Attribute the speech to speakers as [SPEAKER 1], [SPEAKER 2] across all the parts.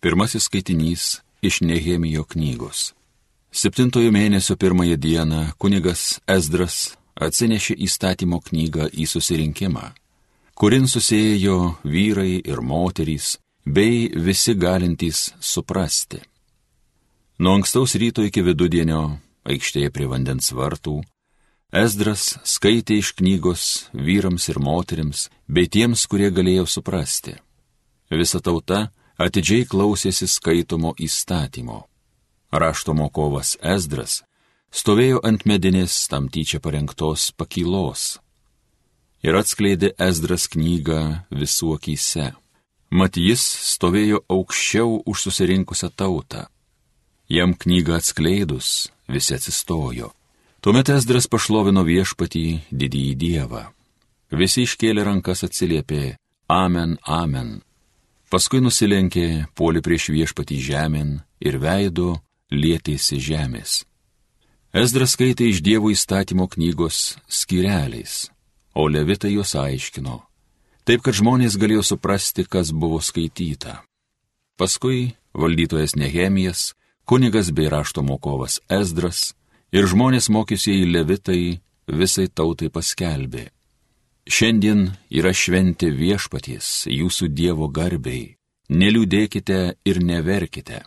[SPEAKER 1] Pirmasis skaitinys iš Nehemijo knygos. Septintojo mėnesio pirmąją dieną kunigas Esdras atsinešė įstatymo knygą į susirinkimą, kurin susėjo vyrai ir moterys, bei visi galintys suprasti. Nuo ankstaus ryto iki vidudienio aikštėje prie vandens vartų Esdras skaitė iš knygos vyrams ir moteriams, bei tiems, kurie galėjo suprasti. Visa tauta atidžiai klausėsi skaitomo įstatymo. Rašto mokovas Esdras stovėjo ant medinės tam tyčia parengtos pakylos ir atskleidė Esdras knygą visų akise. Mat jis stovėjo aukščiau už susirinkusią tautą. Jam knygą atskleidus visi atsistojo. Tuomet Esdras pašlovino viešpatį didįjį Dievą. Visi iškėlė rankas atsiliepė Amen, Amen. Paskui nusilenkė, puoli prieš viešpatį žemėn ir veido lietėsi žemės. Esdras skaitė iš Dievo įstatymo knygos skireliais, o levitai juos aiškino, taip kad žmonės galėjo suprasti, kas buvo skaityta. Paskui valdytojas Nehemijas, kunigas bei rašto mokovas Esdras ir žmonės mokysieji levitai visai tautai paskelbė. Šiandien yra šventė viešpaties, jūsų Dievo garbiai. Neliūdėkite ir neverkite.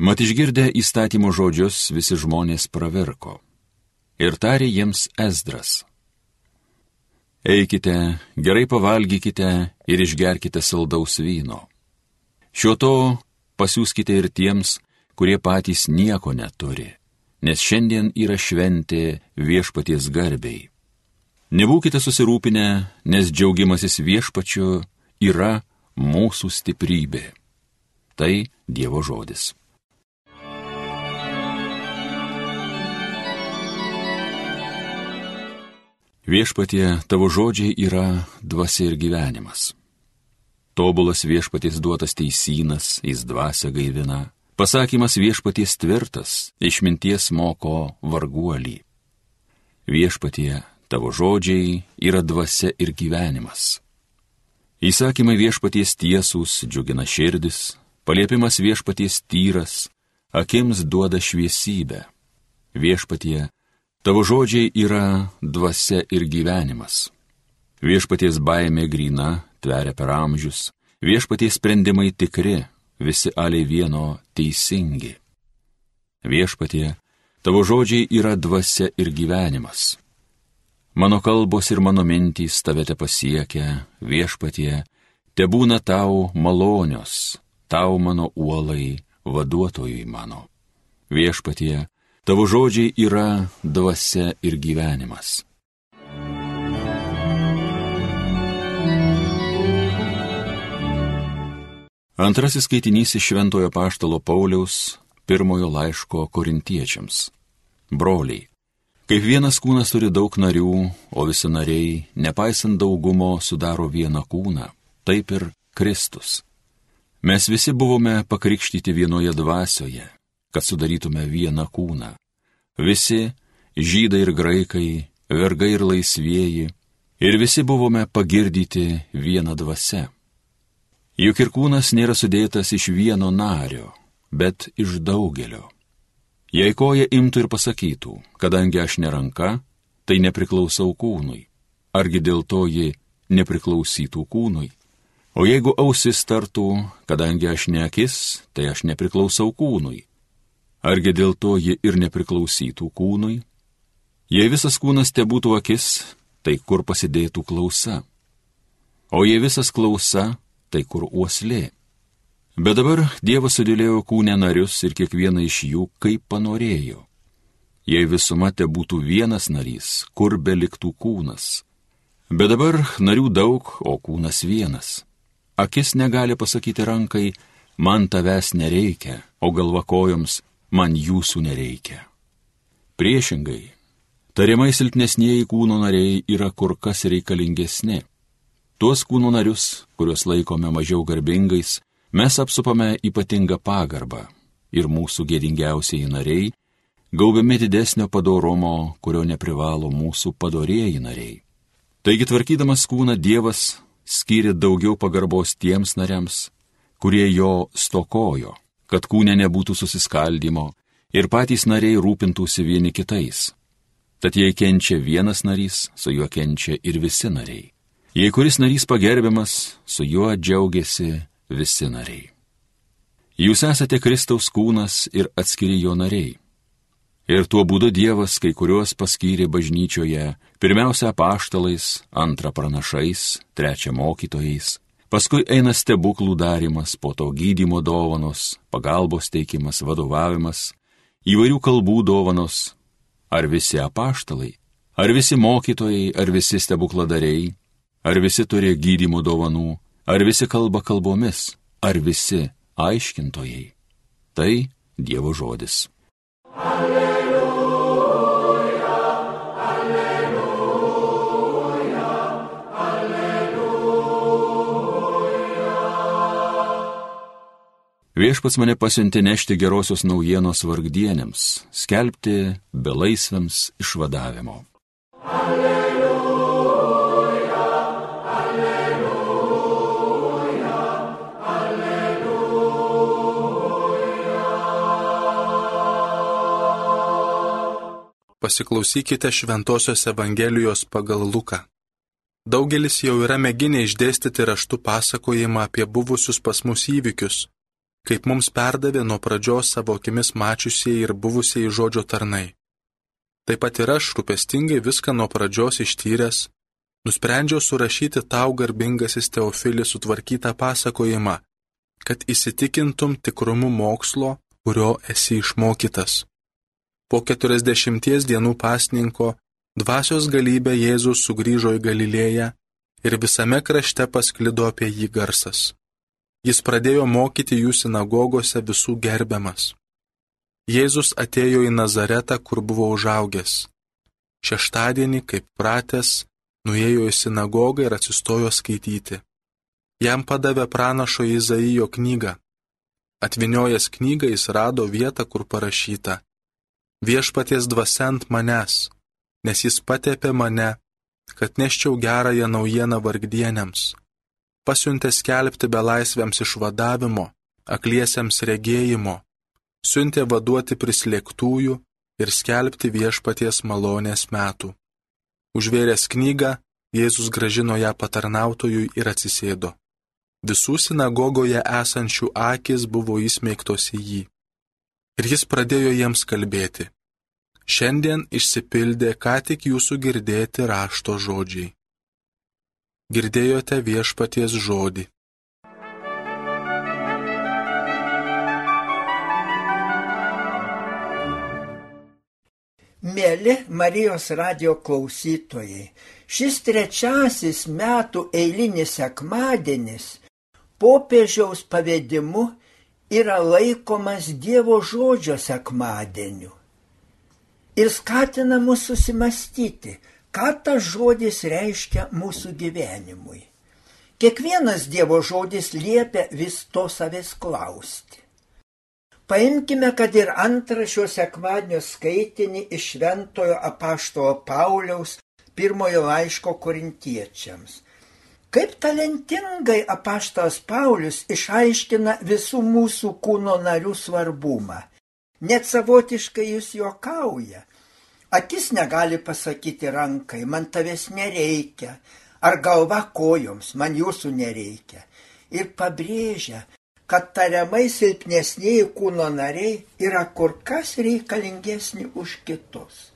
[SPEAKER 1] Mat išgirdę įstatymo žodžius visi žmonės pravirko. Ir tarė jiems Esdras. Eikite, gerai pavalgykite ir išgerkite saldaus vyno. Šio to pasiūskite ir tiems, kurie patys nieko neturi, nes šiandien yra šventė viešpaties garbiai. Nebūkite susirūpinę, nes džiaugimasis viešpačiu yra mūsų stiprybė. Tai Dievo žodis. Viešpatie, tavo žodžiai yra dvasia ir gyvenimas. Tobulas viešpaties duotas teisynas, jis dvasia gaivina. Pasakymas viešpaties tvirtas, išminties moko varguolį. Viešpatie, Tavo žodžiai yra dvasia ir gyvenimas. Įsakymai viešpaties tiesūs džiugina širdis, paliepimas viešpaties tyras, akims duoda šviesybę. Viešpatie, tavo žodžiai yra dvasia ir gyvenimas. Viešpaties baimė grina, tveria per amžius, viešpaties sprendimai tikri, visi aliai vieno teisingi. Viešpatie, tavo žodžiai yra dvasia ir gyvenimas. Mano kalbos ir mano mintys tavete pasiekia, viešpatie, te būna tau malonios, tau mano uolai, vaduotojui mano. Viešpatie, tavo žodžiai yra dvasia ir gyvenimas. Antrasis skaitinys iš Šventojo Paštalo Pauliaus pirmojo laiško korintiečiams. Broliai, Kaip vienas kūnas turi daug narių, o visi nariai, nepaisant daugumo, sudaro vieną kūną, taip ir Kristus. Mes visi buvome pakrikštyti vienoje dvasioje, kad sudarytume vieną kūną. Visi - žydai ir graikai, vergai ir laisvieji, ir visi buvome pagirdyti vieną dvasę. Juk ir kūnas nėra sudėtas iš vieno nario, bet iš daugelio. Jei koja imtų ir pasakytų, kadangi aš neranka, tai nepriklausau kūnui, argi dėl to ji nepriklausytų kūnui? O jeigu ausis tartų, kadangi aš ne akis, tai aš nepriklausau kūnui, argi dėl to ji ir nepriklausytų kūnui? Jei visas kūnas te būtų akis, tai kur pasidėtų klausa? O jei visas klausa, tai kur uoslė? Bet dabar Dievas sudėlėjo kūnę narius ir kiekvieną iš jų kaip panorėjo. Jei visuma te būtų vienas narys, kur beliktų kūnas. Bet dabar narių daug, o kūnas vienas. Akis negali pasakyti rankai, man tavęs nereikia, o galva kojoms, man jūsų nereikia. Priešingai, tariamai silpnesnėji kūno nariai yra kur kas reikalingesni. Tuos kūno narius, kuriuos laikome mažiau garbingais, Mes apsupame ypatingą pagarbą ir mūsų gėdingiausiai nariai gaubiami didesnio padoromo, kurio neprivalo mūsų padorėjai nariai. Taigi tvarkydamas kūną Dievas skyrė daugiau pagarbos tiems nariams, kurie jo stokojo, kad kūne nebūtų susiskaldimo ir patys nariai rūpintųsi vieni kitais. Tad jei kenčia vienas narys, su juo kenčia ir visi nariai. Jei kuris narys pagerbiamas, su juo džiaugiasi visi nariai. Jūs esate Kristaus kūnas ir atskiri jo nariai. Ir tuo būdu Dievas kai kuriuos paskyrė bažnyčioje, pirmiausia paštalais, antra pranašais, trečia mokytojais, paskui eina stebuklų darimas, po to gydymo dovanos, pagalbos teikimas, vadovavimas, įvairių kalbų dovanos, ar visi apaštalai, ar visi mokytojai, ar visi stebukladariai, ar visi turi gydymo dovanų, ar visi kalba kalbomis, ar visi aiškintojai. Tai Dievo žodis. Alleluja, alleluja, alleluja. Viešpats mane pasiuntė nešti gerosios naujienos vargdienėms, skelbti belaisviams išvadavimo.
[SPEAKER 2] Pasiklausykite Šventojios Evangelijos pagal Luką. Daugelis jau yra mėginę išdėstyti raštų pasakojimą apie buvusius pas mus įvykius, kaip mums perdavė nuo pradžios savo akimis mačiusieji ir buvusieji žodžio tarnai. Taip pat ir aš rūpestingai viską nuo pradžios ištyręs, nusprendžiau surašyti tau garbingasis Teofilis sutvarkytą pasakojimą, kad įsitikintum tikrumu mokslo, kurio esi išmokytas. Po keturiasdešimties dienų pasninko dvasios galybė Jėzus sugrįžo į Galilėją ir visame krašte pasklido apie jį garsas. Jis pradėjo mokyti jų sinagogose visų gerbiamas. Jėzus atėjo į Nazaretą, kur buvo užaugęs. Šeštadienį, kaip pratęs, nuėjo į sinagogą ir atsistojo skaityti. Jam padavė pranašo Izaijo knygą. Atviniojęs knygą jis rado vietą, kur parašyta viešpaties dvasiant manęs, nes jis patepė mane, kad neščiau gerąją naujieną vargdienėms, pasiuntė skelbti belaisviams išvadavimo, akliesiems regėjimo, siuntė vaduoti prislėgtųjų ir skelbti viešpaties malonės metų. Užvėręs knygą, Jėzus gražino ją patarnautojui ir atsisėdo. Visų sinagogoje esančių akis buvo įsmeigtos į jį. Ir jis pradėjo jiems kalbėti. Šiandien išsipildė ką tik jūsų girdėti rašto žodžiai. Girdėjote viešpaties žodį.
[SPEAKER 3] Mėly Marijos radio klausytojai, šis trečiasis metų eilinis sekmadienis popiežiaus pavedimu yra laikomas Dievo žodžio sekmadieniu ir skatina mus susimastyti, ką tas žodis reiškia mūsų gyvenimui. Kiekvienas Dievo žodis liepia vis to savęs klausti. Paimkime, kad ir antrą šio sekmadienio skaitinį iš Šventojo apaštalo Pauliaus pirmojo laiško korintiečiams. Kaip talentingai apaštas Paulius išaiškina visų mūsų kūno narių svarbumą net savotiškai jūs juokauja. Akis negali pasakyti rankai, man tavęs nereikia, ar galva kojoms, man jūsų nereikia. Ir pabrėžia, kad tariamai silpnesniai kūno nariai yra kur kas reikalingesni už kitus.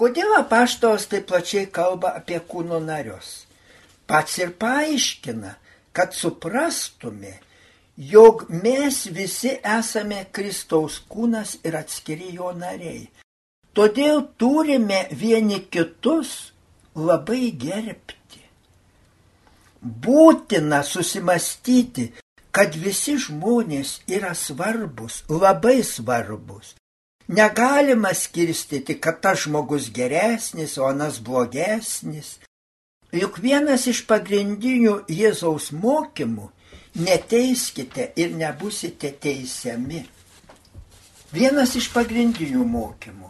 [SPEAKER 3] Kodėl apaštalas taip plačiai kalba apie kūno narius? Pats ir paaiškina, kad suprastume, jog mes visi esame Kristaus kūnas ir atskiri jo nariai. Todėl turime vieni kitus labai gerbti. Būtina susimastyti, kad visi žmonės yra svarbus, labai svarbus. Negalima skirstyti, kad tas žmogus geresnis, o anas blogesnis. Juk vienas iš pagrindinių Jėzaus mokymų neteiskite ir nebusite teisiami. Vienas iš pagrindinių mokymų.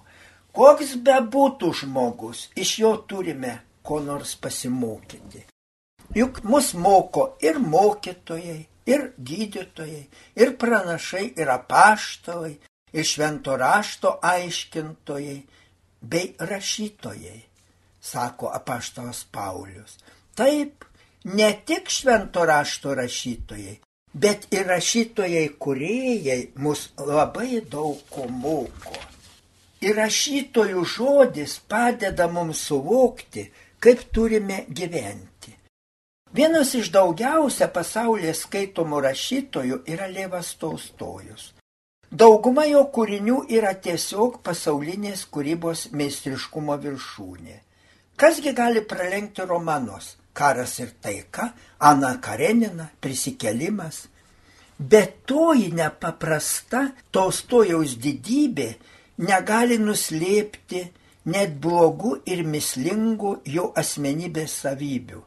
[SPEAKER 3] Koks be būtų žmogus, iš jo turime ko nors pasimokyti. Juk mus moko ir mokytojai, ir gydytojai, ir pranašai, ir apaštalai, ir švento rašto aiškintojai, bei rašytojai, sako apaštalas Paulius. Taip, ne tik švento rašto rašytojai, bet ir rašytojai kuriejai mus labai daug ko moko. Ir rašytojų žodis padeda mums suvokti, kaip turime gyventi. Vienas iš daugiausia pasaulyje skaitomų rašytojų yra Levas Tolstojus. Dauguma jo kūrinių yra tiesiog pasaulinės kūrybos meistriškumo viršūnė. Kasgi gali pralenkti romanus Karas ir taika, Ana Karenina, prisikelimas. Bet toji nepaprasta Tolstojaus didybė negali nuslėpti net blogų ir mislingų jo asmenybės savybių.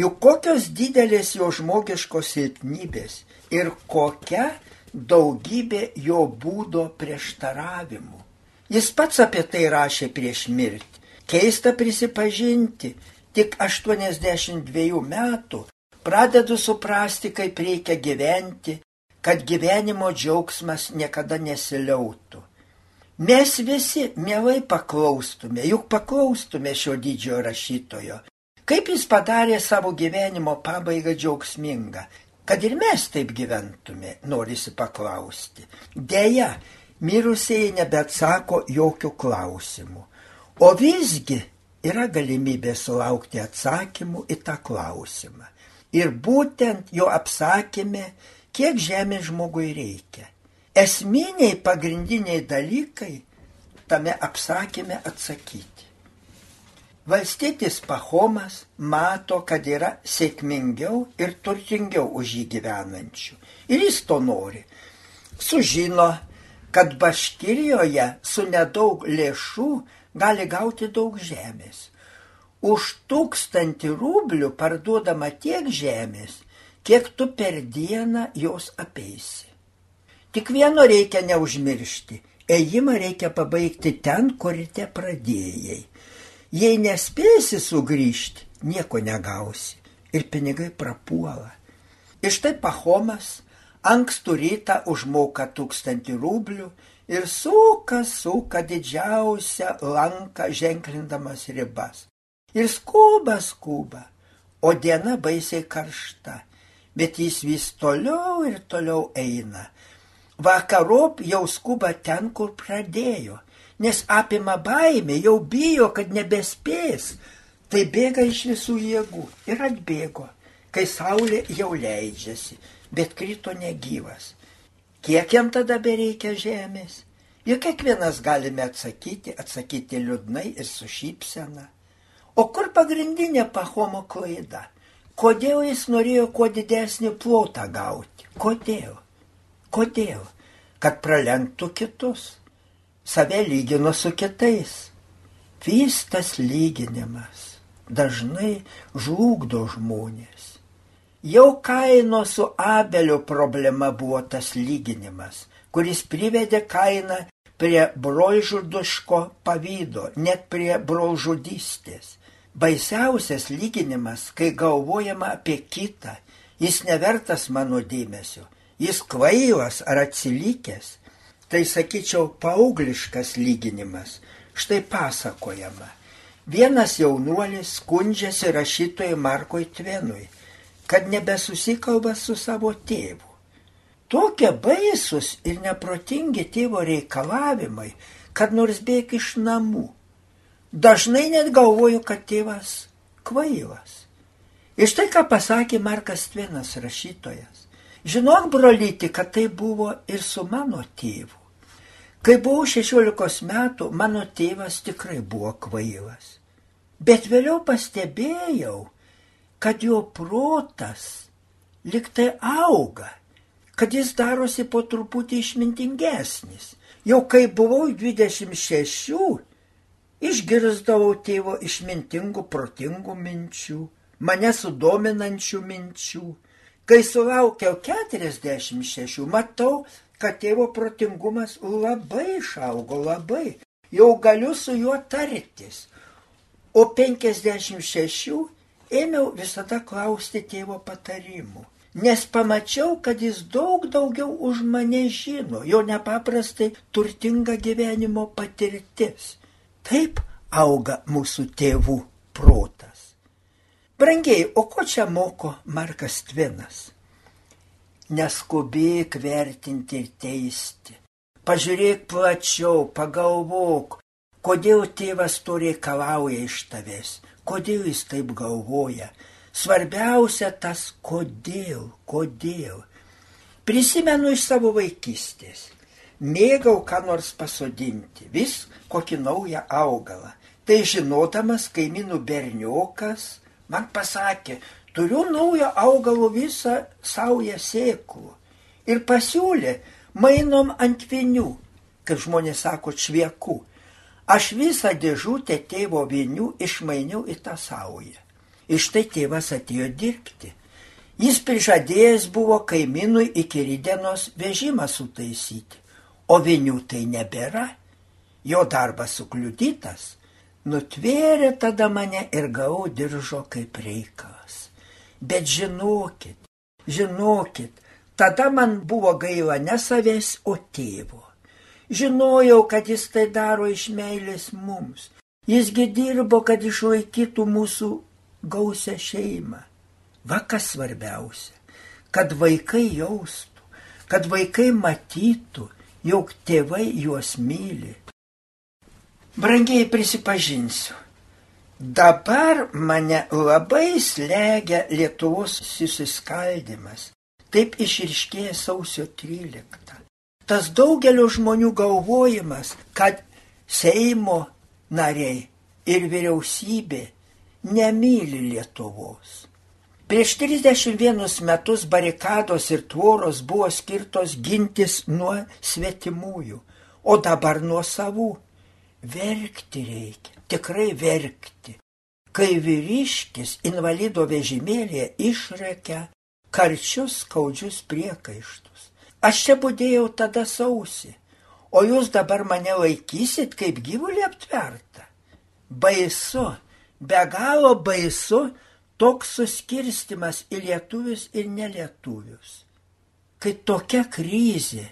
[SPEAKER 3] Juk kokios didelės jo žmogiškos silpnybės ir kokia daugybė jo būdo prieštaravimų. Jis pats apie tai rašė prieš mirtį. Keista prisipažinti, tik 82 metų pradedu suprasti, kaip reikia gyventi, kad gyvenimo džiaugsmas niekada nesiliautų. Mes visi mielai paklaustume, juk paklaustume šio didžiojo rašytojo, kaip jis padarė savo gyvenimo pabaigą džiaugsmingą, kad ir mes taip gyventume, norisi paklausti. Deja, mirusieji nebeatsako jokių klausimų. O visgi yra galimybė sulaukti atsakymų į tą klausimą. Ir būtent jo apsakymė, kiek žemės žmogui reikia. Esminiai pagrindiniai dalykai tame apsakymė atsakyti. Valstietis Pahomas mato, kad yra sėkmingiau ir turtingiau už jį gyvenančių. Ir jis to nori. Sužino, kad Baškirijoje su nedaug lėšų gali gauti daug žemės. Už tūkstantį rublių parduodama tiek žemės, kiek tu per dieną jos apeisi. Tik vieno reikia neužmiršti - ėjimą reikia pabaigti ten, kur te pradėjai. Jei nespėsi sugrįžti, nieko negausi ir pinigai prapuola. Ir štai Pahomas ankstų rytą užmoka tūkstantį rublių ir suka, suka didžiausią lanką ženklindamas ribas. Ir skuba, skuba, o diena baisiai karšta, bet jis vis toliau ir toliau eina. Vakarop jau skuba ten, kur pradėjo, nes apima baimė, jau bijo, kad nebespės. Tai bėga iš visų jėgų ir atbėgo, kai saulė jau leidžiasi, bet krito negyvas. Kiek jam tada bereikia žemės? Juk kiekvienas galime atsakyti, atsakyti liūdnai ir su šypsena. O kur pagrindinė pahomo klaida? Kodėl jis norėjo kuo didesnį plotą gauti? Kodėl? Kodėl? Kad pralenktų kitus. Save lygino su kitais. Vis tas lyginimas dažnai žlugdo žmonės. Jau kaino su Abelio problema buvo tas lyginimas, kuris privedė kainą prie brolžudiško pavydo, net prie brolžudystės. Baisiausias lyginimas, kai galvojama apie kitą, jis nevertas mano dėmesio, jis kvailas ar atsilikęs. Tai sakyčiau, paaugliškas lyginimas. Štai pasakojama. Vienas jaunuolis skundžiasi rašytojui Markui Tvenui kad nebesusikalba su savo tėvu. Tokie baisus ir neprotingi tėvo reikalavimai, kad nors bėg iš namų. Dažnai net galvoju, kad tėvas kvailas. Iš tai, ką pasakė Markas Tvenas rašytojas. Žinok, brolyti, kad tai buvo ir su mano tėvu. Kai buvau 16 metų, mano tėvas tikrai buvo kvailas. Bet vėliau pastebėjau, kad jo protas liktai auga, kad jis darosi po truputį išmintingesnis. Jau kai buvau 26, išgirsdavau tėvo išmintingų, protingų minčių, mane sudominančių minčių. Kai sulaukiau 46, matau, kad tėvo protingumas labai išaugo, labai. Jau galiu su juo tartis. O 56 ėmiau visada klausti tėvo patarimų. nes pamačiau, kad jis daug daugiau už mane žino, jo nepaprastai turtinga gyvenimo patirtis. Taip auga mūsų tėvų protas. Brangiai, o ko čia moko Markas Tvinas? Neskubėk vertinti ir teisti. Pažiūrėk plačiau, pagalvok, kodėl tėvas to reikalauja iš tavęs, kodėl jis taip galvoja. Svarbiausia tas kodėl, kodėl. Prisimenu iš savo vaikystės. Mėgau ką nors pasodinti, vis kokį naują augalą. Tai žinodamas kaimynų berniokas man pasakė, turiu naują augalų visą saują sėklų. Ir pasiūlė, mainom ant vinių, kaip žmonės sako, čviekų. Aš visą dėžutę tėvo vinių išmainiau į tą saują. Iš tai tėvas atėjo dirbti. Jis prižadėjęs buvo kaiminui iki rydienos vežimą sutaisyti, o vinių tai nebėra. Jo darbas sukliudytas. Nutvėrė tada mane ir gavau diržo kaip reikalas. Bet žinokit, žinokit, tada man buvo gaila ne savęs, o tėvo. Žinojau, kad jis tai daro iš meilės mums. Jisgi dirbo, kad išlaikytų mūsų gausią šeimą. Va kas svarbiausia, kad vaikai jaustų, kad vaikai matytų, jog tėvai juos myli. Brangiai prisipažinsiu, Dabar mane labai slegia Lietuvos susiskaldimas. Taip išriškėja sausio 13. Tas daugelio žmonių galvojimas, kad Seimo nariai ir vyriausybė nemyli Lietuvos. Prieš 31 metus barikados ir tvoros buvo skirtos gintis nuo svetimųjų, o dabar nuo savų. Verkti reikia, tikrai verkti. Kai vyriškis invalido vežimėlėje išrekia karčius skaudžius priekaištus. Aš čia būdėjau tada sausi, o jūs dabar mane laikysit kaip gyvulį aptvertą. Baisu, be galo baisu toks suskirstimas į lietuvius ir nelietuvius. Kai tokia krizė,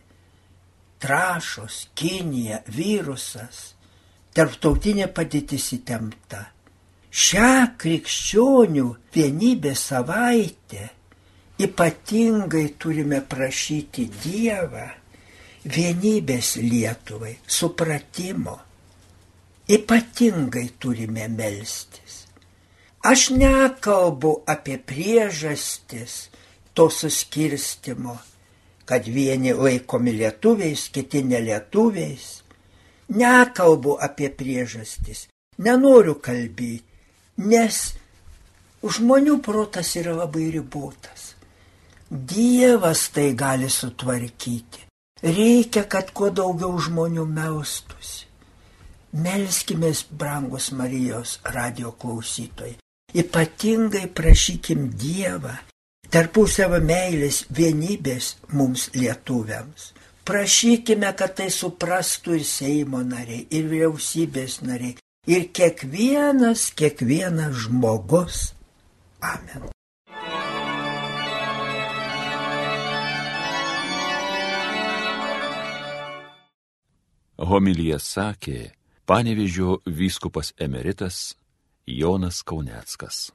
[SPEAKER 3] trašos, Kinija, virusas, tarptautinė padėtis įtempta. Šią krikščionių vienybės savaitę ypatingai turime prašyti Dievą vienybės Lietuvai, supratimo. Ypatingai turime melstis. Aš nekalbu apie priežastis to suskirstimo, kad vieni laikomi lietuviais, kiti nelietuviais Nekalbu apie priežastis, nenoriu kalbėti, nes žmonių protas yra labai ribotas. Dievas tai gali sutvarkyti. Reikia, kad kuo daugiau žmonių melstusi. Melskime, brangus Marijos radio klausytojai. Ypatingai prašykim Dievą tarpusavio meilės vienybės mums lietuviams. Prašykime, kad tai suprastų ir Seimo nariai, ir vyriausybės nariai, ir kiekvienas, kiekvienas žmogus. Amen.
[SPEAKER 1] Homilyje sakė panevižio vyskupas emeritas Jonas Kauneckas.